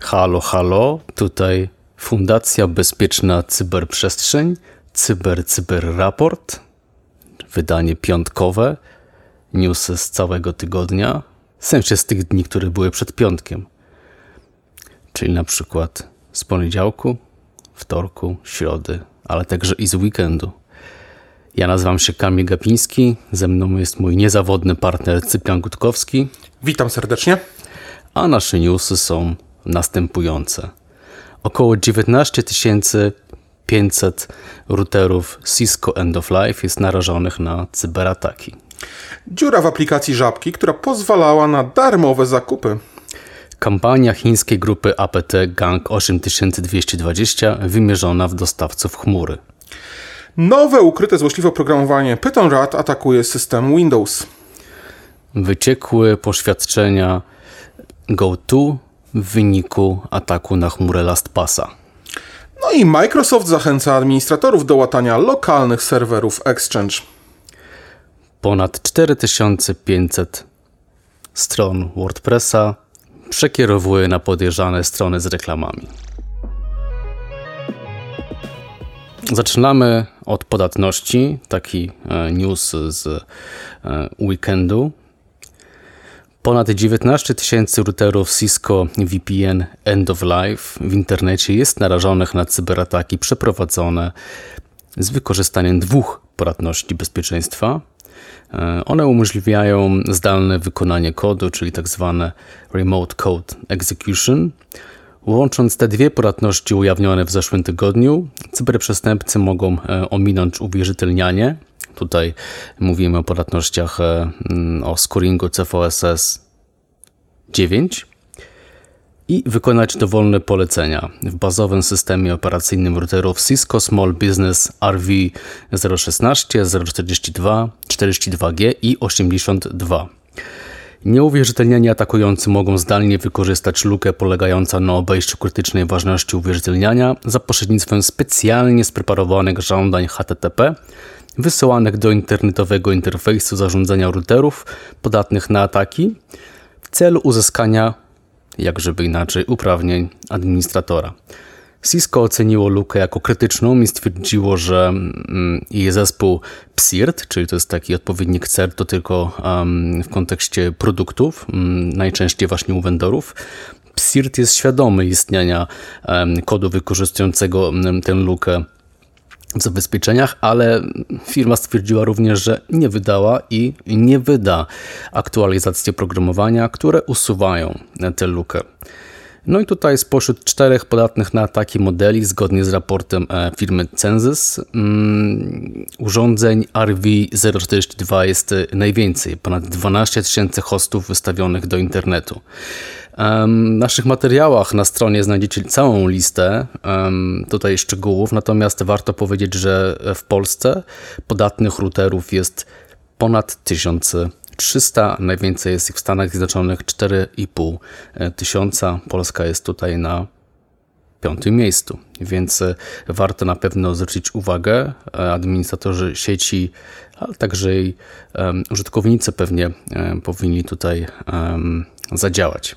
Halo, halo, tutaj Fundacja Bezpieczna Cyberprzestrzeń, Cyber Cyber Raport, wydanie piątkowe, newsy z całego tygodnia, w sensie z tych dni, które były przed piątkiem, czyli na przykład z poniedziałku, wtorku, środy, ale także i z weekendu. Ja nazywam się Kamil Gapiński, ze mną jest mój niezawodny partner Cyprian Gutkowski. Witam serdecznie. A nasze newsy są następujące. Około 19 500 routerów Cisco End of Life jest narażonych na cyberataki. Dziura w aplikacji Żabki, która pozwalała na darmowe zakupy. Kampania chińskiej grupy APT Gang 8220 wymierzona w dostawców chmury. Nowe ukryte złośliwe oprogramowanie PythonRat atakuje system Windows. Wyciekły poświadczenia GoTo w wyniku ataku na chmurę LastPassa. No i Microsoft zachęca administratorów do łatania lokalnych serwerów Exchange. Ponad 4500 stron WordPressa przekierowuje na podejrzane strony z reklamami. Zaczynamy od podatności, taki e, news z e, weekendu. Ponad 19 tysięcy routerów Cisco VPN End of Life w internecie jest narażonych na cyberataki przeprowadzone z wykorzystaniem dwóch podatności bezpieczeństwa. E, one umożliwiają zdalne wykonanie kodu, czyli tak zwane Remote Code Execution. Łącząc te dwie podatności ujawnione w zeszłym tygodniu, cyberprzestępcy mogą e, ominąć uwierzytelnianie Tutaj mówimy o podatnościach e, o scoringu CVSS 9 i wykonać dowolne polecenia w bazowym systemie operacyjnym routerów Cisco Small Business RV 016, 042, 42G i 82. Nieuwierzytelnieni atakujący mogą zdalnie wykorzystać lukę polegającą na obejściu krytycznej ważności uwierzytelniania za pośrednictwem specjalnie spreparowanych żądań HTTP wysyłanych do internetowego interfejsu zarządzania routerów podatnych na ataki w celu uzyskania, jak żeby inaczej, uprawnień administratora. Cisco oceniło lukę jako krytyczną i stwierdziło, że mm, jej zespół PSIRT, czyli to jest taki odpowiednik CERT, to tylko w kontekście produktów, um, najczęściej właśnie u vendorów, PSIRT jest świadomy istnienia kodu wykorzystującego tę lukę zabezpieczeniach, ale firma stwierdziła również, że nie wydała i nie wyda aktualizacji oprogramowania, które usuwają tę lukę. No i tutaj spośród czterech podatnych na ataki modeli, zgodnie z raportem e, firmy Census, um, urządzeń RV042 jest najwięcej, ponad 12 tysięcy hostów wystawionych do internetu. W naszych materiałach na stronie znajdziecie całą listę tutaj szczegółów, natomiast warto powiedzieć, że w Polsce podatnych routerów jest ponad 1300, najwięcej jest ich w Stanach Zjednoczonych 4,5 e, tysiąca. Polska jest tutaj na piątym miejscu, więc e, warto na pewno zwrócić uwagę. E, administratorzy sieci, ale także i użytkownicy pewnie powinni tutaj zadziałać.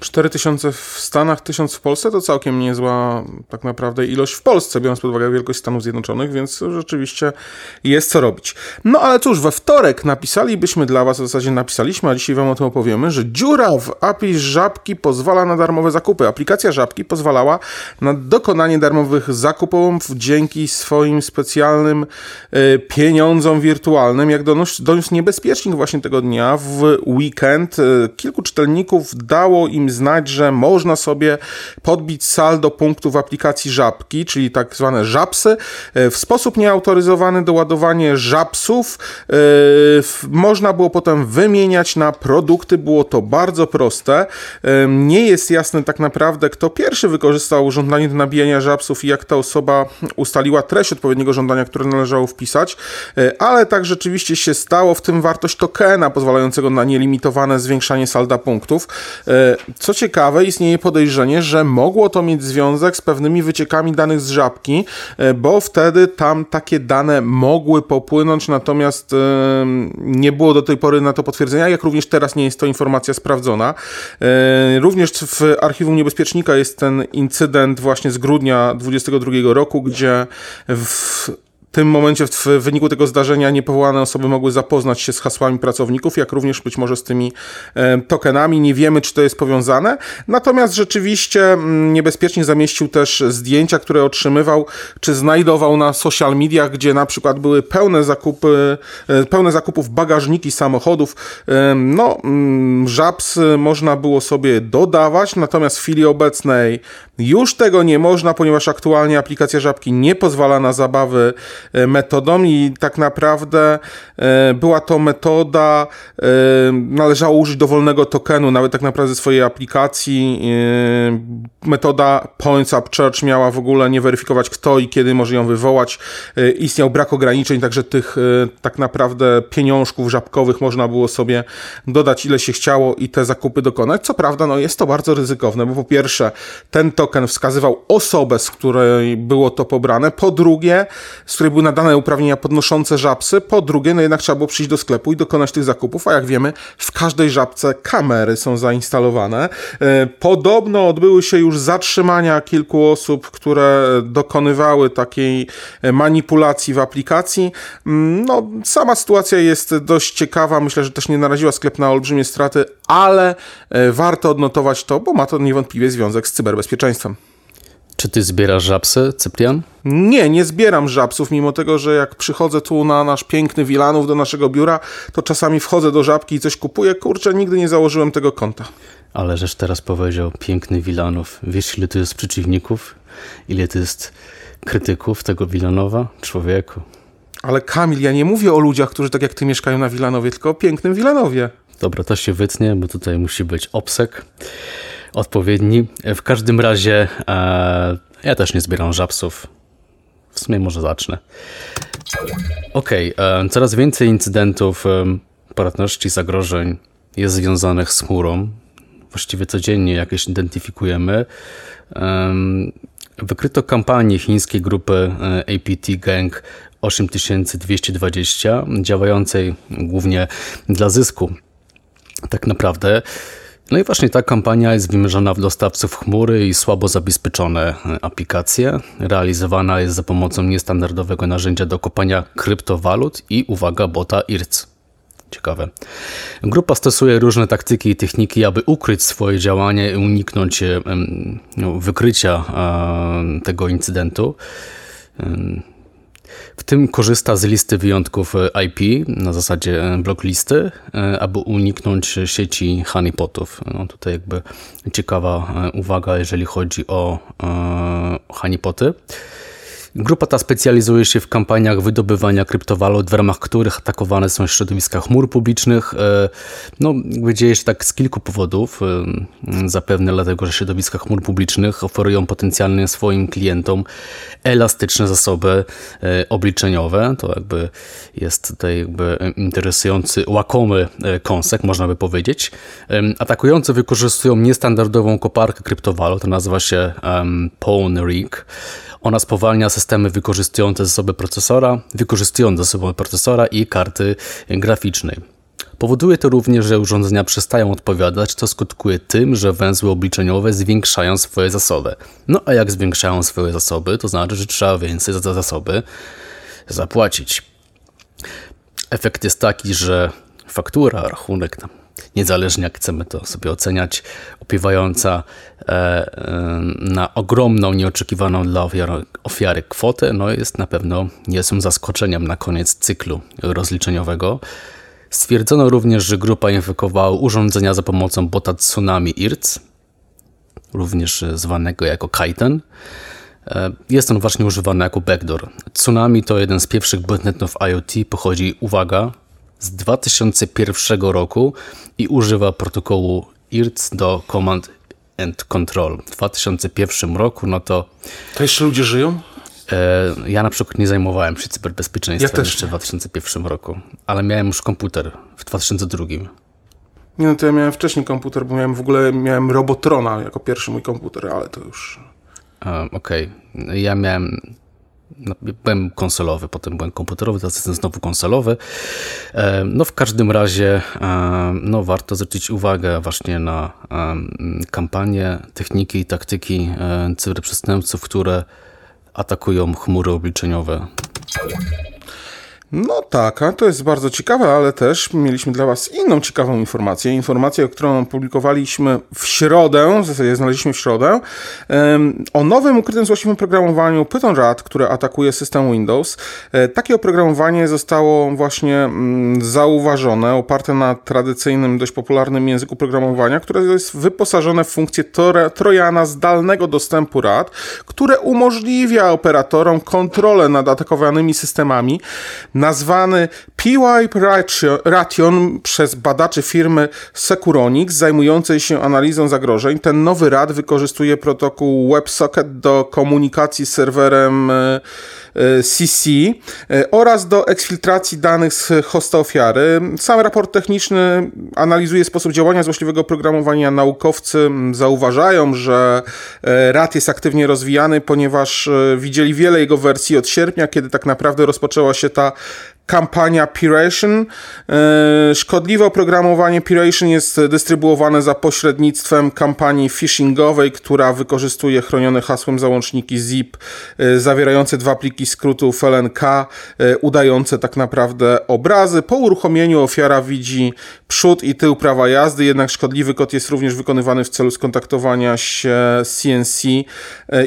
4000 w Stanach, 1000 w Polsce to całkiem niezła tak naprawdę ilość w Polsce, biorąc pod uwagę wielkość Stanów Zjednoczonych, więc rzeczywiście jest co robić. No ale cóż, we wtorek napisalibyśmy dla Was, w zasadzie napisaliśmy, a dzisiaj Wam o tym opowiemy, że dziura w API Żabki pozwala na darmowe zakupy. Aplikacja Żabki pozwalała na dokonanie darmowych zakupów dzięki swoim specjalnym y, pieniądzom wirtualnym. Jak doniósł, doniósł niebezpiecznik właśnie tego dnia w weekend, y, kilku czytelników dało im znać, że można sobie podbić saldo punktów w aplikacji Żabki, czyli tak zwane żabsy, e, w sposób nieautoryzowany doładowanie żabsów e, można było potem wymieniać na produkty, było to bardzo proste. E, nie jest jasne tak naprawdę, kto pierwszy wykorzystał żądanie do nabijania żabsów i jak ta osoba ustaliła treść odpowiedniego żądania, które należało wpisać, ale tak rzeczywiście się stało, w tym wartość tokena pozwalającego na nielimitowane zwiększanie salda punktów. Co ciekawe, istnieje podejrzenie, że mogło to mieć związek z pewnymi wyciekami danych z żabki, e, bo wtedy tam takie dane mogły popłynąć, natomiast nie było do tej pory na to potwierdzenia, jak również teraz nie jest to informacja sprawdzona. Również w archiwum niebezpiecznika jest ten incydent właśnie z grudnia 2022 roku, gdzie w tym momencie w wyniku tego zdarzenia niepowołane osoby mogły zapoznać się z hasłami pracowników, jak również być może z tymi e, tokenami. Nie wiemy, czy to jest powiązane. Natomiast rzeczywiście mm, niebezpiecznie zamieścił też zdjęcia, które otrzymywał, czy znajdował na social mediach, gdzie na przykład były pełne zakupy, e, pełne zakupów bagażniki samochodów. E, no, mm, żabs można było sobie dodawać, natomiast w chwili obecnej już tego nie można, ponieważ aktualnie aplikacja żabki nie pozwala na zabawy metodą i tak naprawdę e, była to metoda, e, należało użyć dowolnego tokenu, nawet tak naprawdę swojej aplikacji. Metoda Points Up Church miała w ogóle nie weryfikować kto i kiedy może ją wywołać. Istniał brak ograniczeń, także tych tak naprawdę pieniążków żabkowych można było sobie dodać ile się chciało i te zakupy dokonać. Co prawda, no jest to bardzo ryzykowne, bo po pierwsze ten token wskazywał osobę, z której było to pobrane, po drugie, z której były nadane uprawnienia podnoszące żabsy, po drugie, no jednak trzeba było przyjść do sklepu i dokonać tych zakupów, a jak wiemy, w każdej żabce kamery są zainstalowane. E, podobno odbyły się już zatrzymania kilku osób, które dokonywały takiej e, manipulacji w aplikacji. Mm, no, sama sytuacja jest dość ciekawa, myślę, że też nie naraziła sklep na olbrzymie straty, ale e, warto odnotować to, bo ma to niewątpliwie związek z cyberbezpieczeństwem. Czy ty zbierasz żabsy, Cyprian? Nie, nie zbieram żabsów, mimo tego, że jak przychodzę tu na nasz piękny Wilanów do naszego biura, to czasami wchodzę do żabki i coś kupuję. Kurczę, nigdy nie założyłem tego konta. Ale żeś teraz powiedział piękny Wilanów. Wiesz, ile tu jest przeciwników? Ile to jest krytyków tego Wilanowa? Człowieku. Ale Kamil, ja nie mówię o ludziach, którzy tak jak ty mieszkają na Wilanowie, tylko o pięknym Wilanowie. Dobra, to się wytnie, bo tutaj musi być obsek odpowiedni. W każdym razie e, ja też nie zbieram żabsów. W sumie może zacznę. Okej, okay, e, coraz więcej incydentów e, płatności, zagrożeń jest związanych z chmurą. Właściwie codziennie jakieś identyfikujemy. E, wykryto kampanię chińskiej grupy APT Gang 8220, działającej głównie dla zysku. Tak naprawdę no i właśnie ta kampania jest wymierzona w dostawców chmury i słabo zabezpieczone aplikacje. Realizowana jest za pomocą niestandardowego narzędzia do kopania kryptowalut i uwaga bota IRC. Ciekawe. Grupa stosuje różne taktyki i techniki, aby ukryć swoje działanie i uniknąć no, wykrycia tego incydentu. W tym korzysta z listy wyjątków e, IP na zasadzie e, blocklisty, e, aby uniknąć sieci honeypotów. No tutaj jakby ciekawa uwaga, jeżeli chodzi o honeypoty. Grupa ta specjalizuje się w kampaniach wydobywania kryptowalut, w ramach których atakowane są środowiska chmur publicznych. E, no, dzieje się tak z kilku powodów. E, zapewne dlatego, że środowiska chmur publicznych oferują potencjalnie swoim klientom elastyczne zasoby e, obliczeniowe. To jakby jest tutaj jakby interesujący, łakomy kąsek, można by powiedzieć. Atakujący wykorzystują niestandardową koparkę kryptowalut, to nazywa się um, Rig. Ona spowalnia systemy wykorzystujące zasoby procesora, wykorzystujące zasoby procesora i karty graficznej. Powoduje to również, że urządzenia przestają odpowiadać, co skutkuje tym, że węzły obliczeniowe zwiększają swoje zasoby. No a jak zwiększają swoje zasoby, to znaczy, że trzeba więcej za te zasoby zapłacić. Efekt jest taki, że faktura, rachunek niezależnie jak chcemy to sobie oceniać, opiewająca e, e, na ogromną, nieoczekiwaną dla ofiary, ofiary kwotę, no jest na pewno niezłym zaskoczeniem na koniec cyklu rozliczeniowego. Stwierdzono również, że grupa infekowała urządzenia za pomocą bota Tsunami IRC, również zwanego jako Kaiten. E, jest on właśnie używany jako backdoor. Tsunami to jeden z pierwszych botnetów IoT, pochodzi, uwaga, z 2001 roku i używa protokołu IRC do Command and Control. W 2001 roku, no to... To jeszcze ludzie żyją? E, ja na przykład nie zajmowałem się cyberbezpieczeństwem ja jeszcze w 2001 roku, ale miałem już komputer w 2002. Nie no, to ja miałem wcześniej komputer, bo miałem w ogóle miałem Robotrona jako pierwszy mój komputer, ale to już... Um, Okej, okay. ja miałem byłem konsolowy, potem byłem komputerowy, teraz jestem znowu konsolowy. No w każdym razie no, warto zwrócić uwagę właśnie na kampanie, techniki i taktyki cyberprzestępców, które atakują chmury obliczeniowe. No tak, a to jest bardzo ciekawe, ale też mieliśmy dla Was inną ciekawą informację. Informację, którą publikowaliśmy w środę, w zasadzie znaleźliśmy w środę, o nowym ukrytym złośliwym programowaniu Python RAD, które atakuje system Windows. E, takie oprogramowanie zostało właśnie mm, zauważone, oparte na tradycyjnym, dość popularnym języku programowania, które jest wyposażone w funkcję trojana zdalnego dostępu RAD, które umożliwia operatorom kontrolę nad atakowanymi systemami nazwany PWipe Ration przez badaczy firmy Securonix zajmującej się analizą zagrożeń. Ten nowy RAD wykorzystuje protokół WebSocket do komunikacji z serwerem CC e, e, oraz do eksfiltracji danych z hosta ofiary. Sam raport techniczny analizuje sposób działania złośliwego programowania. Naukowcy zauważają, że e, RAD jest aktywnie rozwijany, ponieważ widzieli wiele jego wersji od sierpnia, kiedy tak naprawdę rozpoczęła się ta kampania Piration. E, szkodliwe oprogramowanie Piration jest dystrybuowane za pośrednictwem kampanii phishingowej, która wykorzystuje chronione hasłem załączniki ZIP e, zawierające dwa pliki skrótów LNK, e, udające tak naprawdę obrazy. Po uruchomieniu ofiara widzi przód i tył prawa jazdy, jednak szkodliwy kod jest również wykonywany w celu skontaktowania się z CNC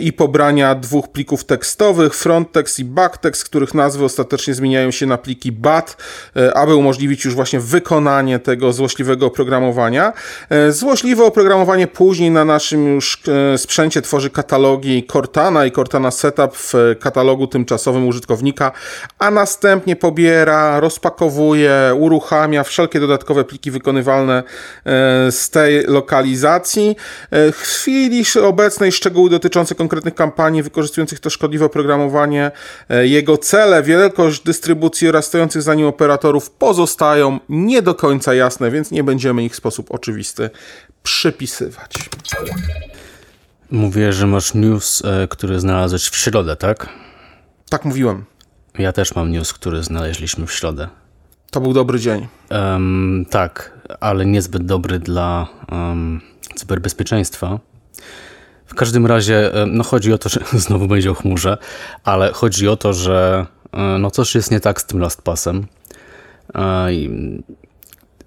i pobrania dwóch plików tekstowych, fronttext i backtext, których nazwy ostatecznie zmieniają się na pliki pliki BAT, e, aby umożliwić już właśnie wykonanie tego złośliwego oprogramowania. E, złośliwe oprogramowanie później na naszym już e, sprzęcie tworzy katalogi Cortana i Cortana Setup w katalogu tymczasowym użytkownika, a następnie pobiera, rozpakowuje, uruchamia wszelkie dodatkowe pliki wykonywalne z tej lokalizacji. W chwili obecnej szczegóły dotyczące konkretnych kampanii wykorzystujących to szkodliwe oprogramowanie, jego cele, wielkość dystrybucji oraz oraz stojących za nim operatorów pozostają nie do końca jasne, więc nie będziemy ich w sposób oczywisty przypisywać. Mówię, że masz news, e, który znalazłeś w środę, tak? Tak mówiłem. Ja też mam news, który znaleźliśmy w środę. To był dobry dzień. Um, tak, ale niezbyt dobry dla um, cyberbezpieczeństwa. W każdym razie, no chodzi o to, że znowu będzie o chmurze, ale chodzi o to, że no coś jest nie tak z tym LastPassem. E,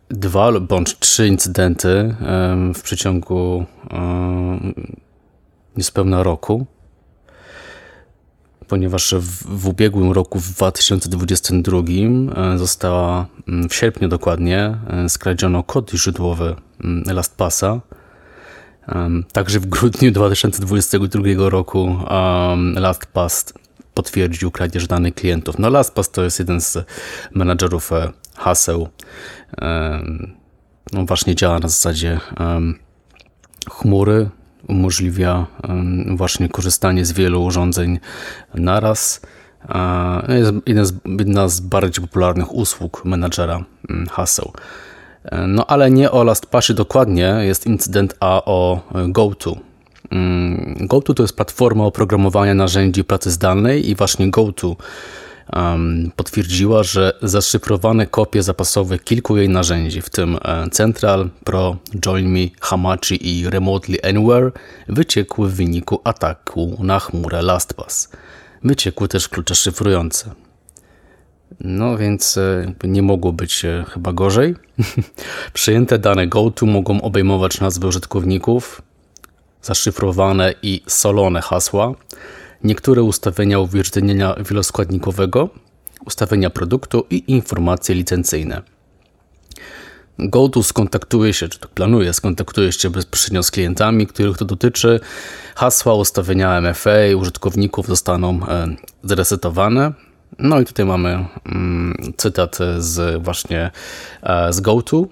dwa bądź trzy incydenty w przeciągu e, niespełna roku, ponieważ w, w ubiegłym roku, w 2022, została w sierpniu dokładnie skradziono kod źródłowy LastPassa. Także w grudniu 2022 roku LastPass potwierdził kradzież danych klientów. No LastPass to jest jeden z menadżerów e, haseł. No właśnie działa na zasadzie chmury, umożliwia właśnie korzystanie z wielu urządzeń naraz. Jest jedna z, bardziej popularnych usług menadżera mm, haseł. E, no ale nie o LastPassie dokładnie jest incydent, a o GoTo. Mm, GoTo to jest platforma oprogramowania narzędzi pracy zdalnej i właśnie GoTo um, potwierdziła, że zaszyfrowane kopie zapasowe kilku jej narzędzi, w tym e, Central, Pro, JoinMe, Hamachi i Remotely Anywhere, wyciekły w wyniku ataku na chmurę LastPass. Wyciekły też klucze szyfrujące. No więc e, nie mogło być e, chyba gorzej. Przyjęte dane GoTo mogą obejmować nazwy użytkowników, zaszyfrowane i solone hasła, niektóre ustawienia uwierzytelnienia wieloskładnikowego, ustawienia produktu i informacje licencyjne. GoTo skontaktuje się, czy to planuje, skontaktuje się bezpośrednio z klientami, których to dotyczy. Hasła, ustawienia MFA użytkowników zostaną e, zresetowane. No i tutaj mamy mm, cytat z właśnie e, z GoTo,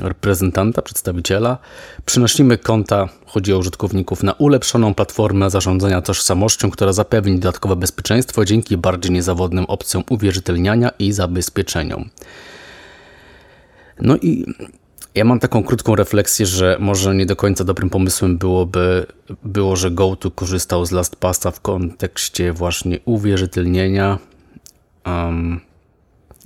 reprezentanta, przedstawiciela. Przynosimy konta, chodzi o użytkowników, na ulepszoną platformę zarządzania tożsamością, która zapewni dodatkowe bezpieczeństwo dzięki bardziej niezawodnym opcjom uwierzytelniania i zabezpieczeniom. No i Ja mam taką krótką refleksję, że może nie do końca dobrym pomysłem byłoby było, że GoTo korzystał z LastPassa w kontekście właśnie uwierzytelnienia um,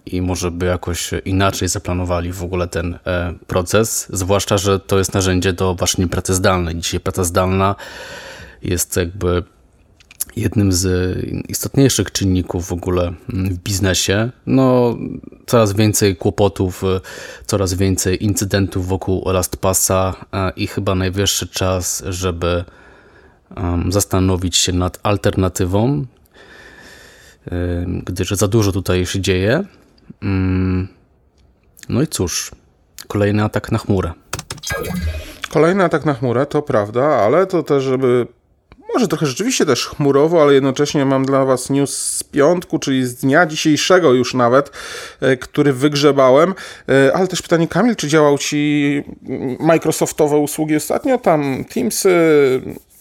i może by jakoś inaczej zaplanowali w ogóle ten e, proces, zwłaszcza, że to jest narzędzie do właśnie pracy zdalnej. Dzisiaj praca zdalna jest jakby jednym z istotniejszych czynników w ogóle w biznesie. No, coraz więcej kłopotów, coraz więcej incydentów wokół LastPassa i chyba najwyższy czas, żeby zastanowić się nad alternatywą, gdyż za dużo tutaj się dzieje. Mm, no i cóż, kolejny atak na chmurę. Kolejny atak na chmurę, to prawda, ale to też, żeby może trochę rzeczywiście też chmurowo, ale jednocześnie mam dla Was news z piątku, czyli z dnia dzisiejszego już nawet, e, który wygrzebałem. E, ale też pytanie, Kamil, czy działał Ci Microsoftowe usługi ostatnio? Tam Teams,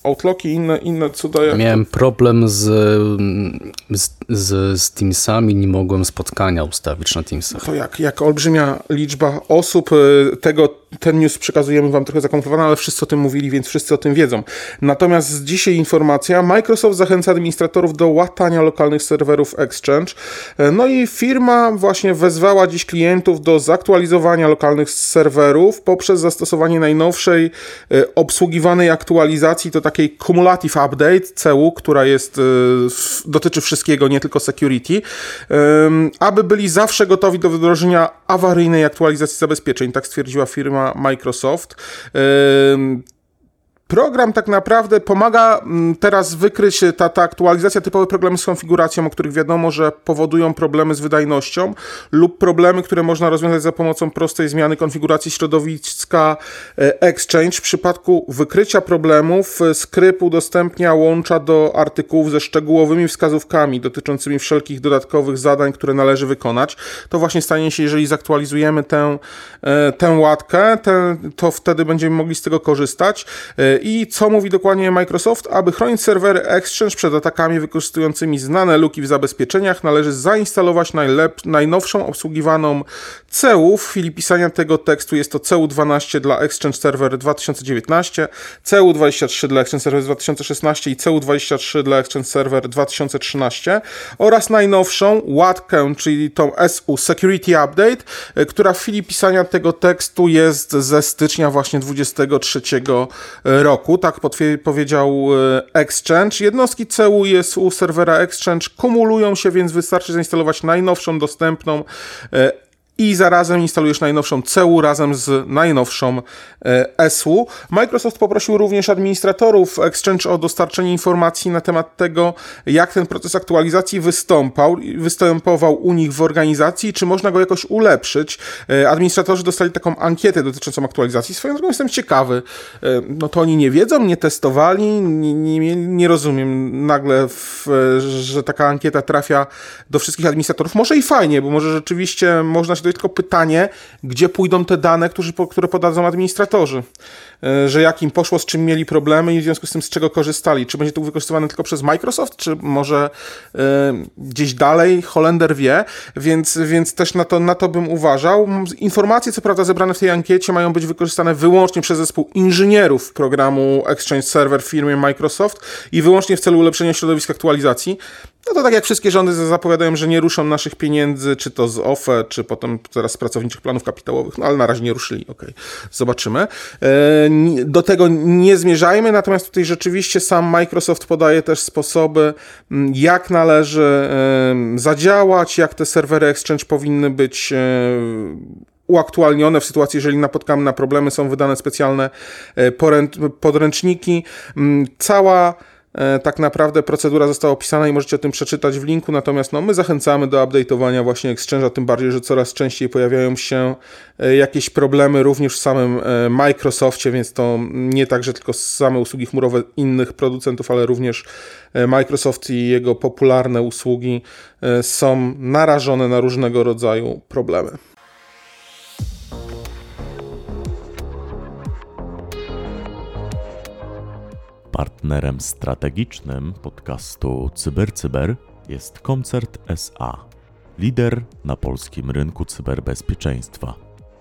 Outlooki i inne, inne cuda. Jak Miałem to... problem z, z, z, z Teamsami, nie mogłem spotkania ustawić na Teamsach. To jak, jak olbrzymia liczba osób, e, tego ten news przekazujemy wam trochę zakomplikowany, ale wszyscy o tym mówili, więc wszyscy o tym wiedzą. Natomiast dzisiaj informacja, Microsoft zachęca administratorów do łatania lokalnych serwerów Exchange. E, no i firma właśnie wezwała dziś klientów do zaktualizowania lokalnych serwerów poprzez zastosowanie najnowszej e, obsługiwanej aktualizacji, to takiej cumulative update CEU, która jest, e, dotyczy wszystkiego, nie tylko security, aby byli zawsze gotowi do wdrożenia awaryjnej aktualizacji zabezpieczeń, tak stwierdziła firma Microsoft. Program tak naprawdę pomaga mm, teraz wykryć ta, ta aktualizacja, typowe problemy z konfiguracją, o których wiadomo, że powodują problemy z wydajnością lub problemy, które można rozwiązać za pomocą prostej zmiany konfiguracji środowiska e, Exchange. W przypadku wykrycia problemów e, skrypt udostępnia łącza do artykułów ze szczegółowymi wskazówkami dotyczącymi wszelkich dodatkowych zadań, które należy wykonać. To właśnie stanie się, jeżeli zaktualizujemy tę, e, tę łatkę, to wtedy będziemy mogli z tego korzystać. I co mówi dokładnie Microsoft? Aby chronić serwery Exchange przed atakami wykorzystującymi znane luki w zabezpieczeniach, należy zainstalować najlep- najnowszą obsługiwaną CEU. W chwili pisania tego tekstu jest to CEU12 dla Exchange Server 2019, CEU23 dla Exchange Server 2016 i CEU23 dla Exchange Server 2013 oraz najnowszą łatkę, czyli tą SU Security Update, e, która w chwili pisania tego tekstu jest ze stycznia właśnie 23 roku roku, tak powiedział e, Exchange. Jednostki CEU jest u serwera Exchange kumulują się, więc wystarczy zainstalować najnowszą dostępną e, i zarazem instalujesz najnowszą CEU razem z najnowszą e, SU. Microsoft poprosił również administratorów Exchange o dostarczenie informacji na temat tego, jak ten proces aktualizacji wystąpał, występował u nich w organizacji, czy można go jakoś ulepszyć. E, administratorzy dostali taką ankietę dotyczącą aktualizacji. Swoją drogą jestem ciekawy. E, no to oni nie wiedzą, nie testowali, nie, nie, nie rozumiem nagle, w, że taka ankieta trafia do wszystkich administratorów. Może i fajnie, bo może rzeczywiście można się do tylko pytanie, gdzie pójdą te dane, którzy, które podadzą administratorzy. E, że jak im poszło, z czym mieli problemy i w związku z tym z czego korzystali. Czy będzie to wykorzystywane tylko przez Microsoft, czy może y, gdzieś dalej, Holender wie, więc, więc też na to, na to bym uważał. Informacje, co prawda, zebrane w tej ankiecie mają być wykorzystane wyłącznie przez zespół inżynierów programu Exchange Server w firmie Microsoft i wyłącznie w celu ulepszenia środowiska aktualizacji. No to tak jak wszystkie rządy zapowiadają, że nie ruszą naszych pieniędzy, czy to z OFE, czy potem teraz z pracowniczych planów kapitałowych, no ale na razie nie ruszyli, okej, okay. zobaczymy. E, do tego nie zmierzajmy, natomiast tutaj rzeczywiście sam Microsoft podaje też sposoby, jak należy zadziałać, jak te serwery Exchange powinny być e, uaktualnione w sytuacji, jeżeli napotkamy na problemy, są wydane specjalne e, podręczniki. Cała E, tak naprawdę procedura została opisana i możecie o tym przeczytać w linku, natomiast no, my zachęcamy do update'owania właśnie Exchange'a, tym bardziej, że coraz częściej pojawiają się e, jakieś problemy również w samym e, Microsoftie, więc to nie tak, że tylko same usługi chmurowe innych producentów, ale również Microsoft i jego popularne usługi są narażone na różnego rodzaju problemy. Partnerem strategicznym podcastu CyberCyber jest Koncert SA, lider na polskim rynku cyberbezpieczeństwa.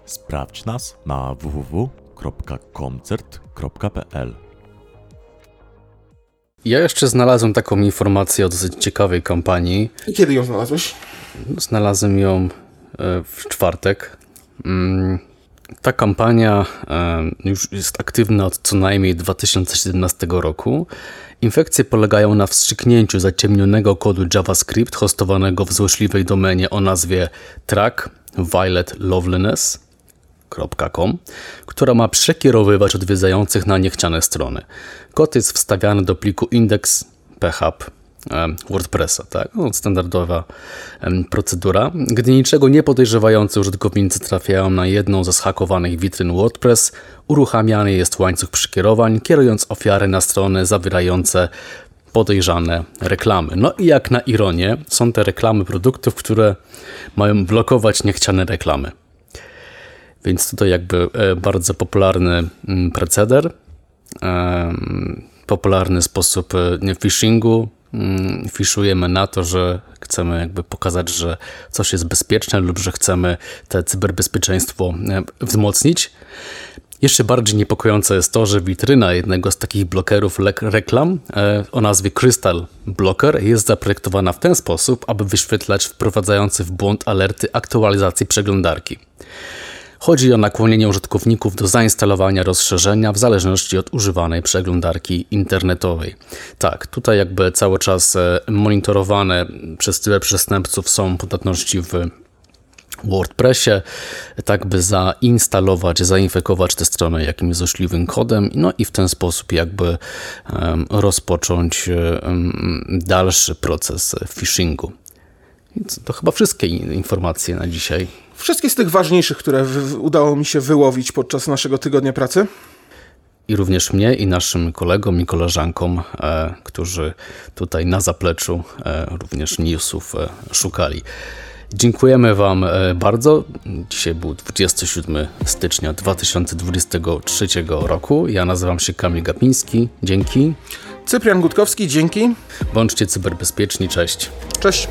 Sprawdź nas na www.koncert.pl. Ja jeszcze znalazłem taką informację o dosyć ciekawej kampanii. I kiedy ją znalazłeś? Znalazłem ją e, w czwartek. Mm, ta kampania już jest aktywna od co najmniej 2017 roku. Infekcje polegają na wstrzyknięciu zaciemnionego kodu JavaScript hostowanego w złośliwej domenie o nazwie track.violetloveliness.com, która ma przekierowywać odwiedzających na niechciane strony. Kod jest wstawiany do pliku index.php WordPressa, tak? No, standardowa procedura. Gdy niczego nie podejrzewający użytkownicy trafiają na jedną ze zhakowanych witryn WordPress, uruchamiany jest łańcuch przykierowań, kierując ofiary na strony zawierające podejrzane reklamy. No i jak na ironię, są te reklamy produktów, które mają blokować niechciane reklamy. Więc tutaj jakby e, bardzo popularny mm, proceder, popularny sposób e, phishingu, fiszujemy na to, że chcemy jakby pokazać, że coś jest bezpieczne lub że chcemy te cyberbezpieczeństwo e, wzmocnić. Jeszcze bardziej niepokojące jest to, że witryna jednego z takich blokerów reklam e, o nazwie Crystal Blocker jest zaprojektowana w ten sposób, aby wyświetlać wprowadzające w błąd alerty aktualizacji przeglądarki. Chodzi o nakłonienie użytkowników do zainstalowania rozszerzenia w zależności od używanej przeglądarki internetowej. Tak, tutaj jakby cały czas e, monitorowane przez tyle przestępców są podatności w WordPressie, tak by zainstalować, zainfekować tę stronę jakimś złośliwym kodem, no i w ten sposób jakby rozpocząć dalszy proces phishingu. To chyba wszystkie informacje na dzisiaj. Wszystkie z tych ważniejszych, które udało mi się wyłowić podczas naszego tygodnia pracy. I również mnie i naszym kolegom i koleżankom, e, którzy tutaj na zapleczu e, również newsów e, szukali. Dziękujemy Wam e, bardzo. Dzisiaj był 27 stycznia 2023 roku. Ja nazywam się Kamil Gapiński. Dzięki. Cyprian Gutkowski, dzięki. Bądźcie cyberbezpieczni. Cześć. Cześć.